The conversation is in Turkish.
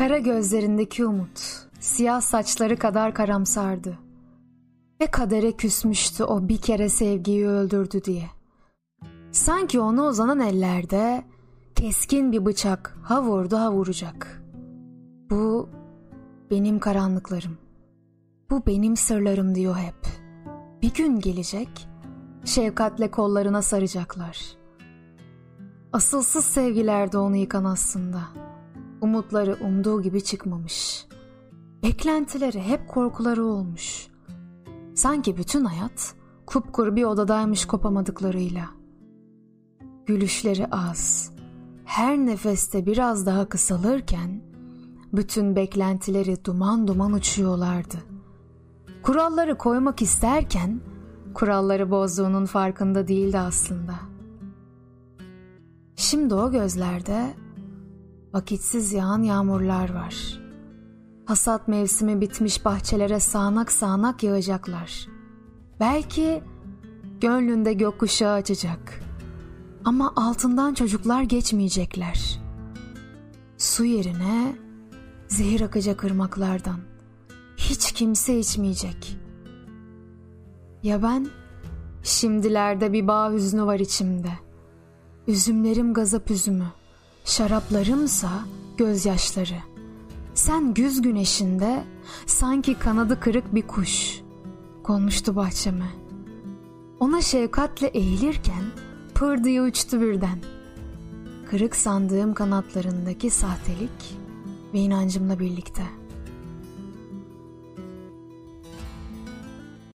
Kara gözlerindeki umut, siyah saçları kadar karamsardı. Ve kadere küsmüştü o bir kere sevgiyi öldürdü diye. Sanki ona uzanan ellerde keskin bir bıçak ha vurdu ha vuracak. Bu benim karanlıklarım. Bu benim sırlarım diyor hep. Bir gün gelecek, şefkatle kollarına saracaklar. Asılsız sevgilerde onu yıkan aslında. Umutları umduğu gibi çıkmamış. Beklentileri hep korkuları olmuş. Sanki bütün hayat kupkuru bir odadaymış kopamadıklarıyla. Gülüşleri az. Her nefeste biraz daha kısalırken bütün beklentileri duman duman uçuyorlardı. Kuralları koymak isterken kuralları bozduğunun farkında değildi aslında. Şimdi o gözlerde vakitsiz yağan yağmurlar var. Hasat mevsimi bitmiş bahçelere sağanak sağanak yağacaklar. Belki gönlünde gökkuşağı açacak. Ama altından çocuklar geçmeyecekler. Su yerine zehir akacak ırmaklardan. Hiç kimse içmeyecek. Ya ben? Şimdilerde bir bağ hüznü var içimde. Üzümlerim gazap üzümü. Şaraplarımsa gözyaşları. Sen güz güneşinde sanki kanadı kırık bir kuş. Konmuştu bahçeme. Ona şefkatle eğilirken pır diye uçtu birden. Kırık sandığım kanatlarındaki sahtelik ve inancımla birlikte.''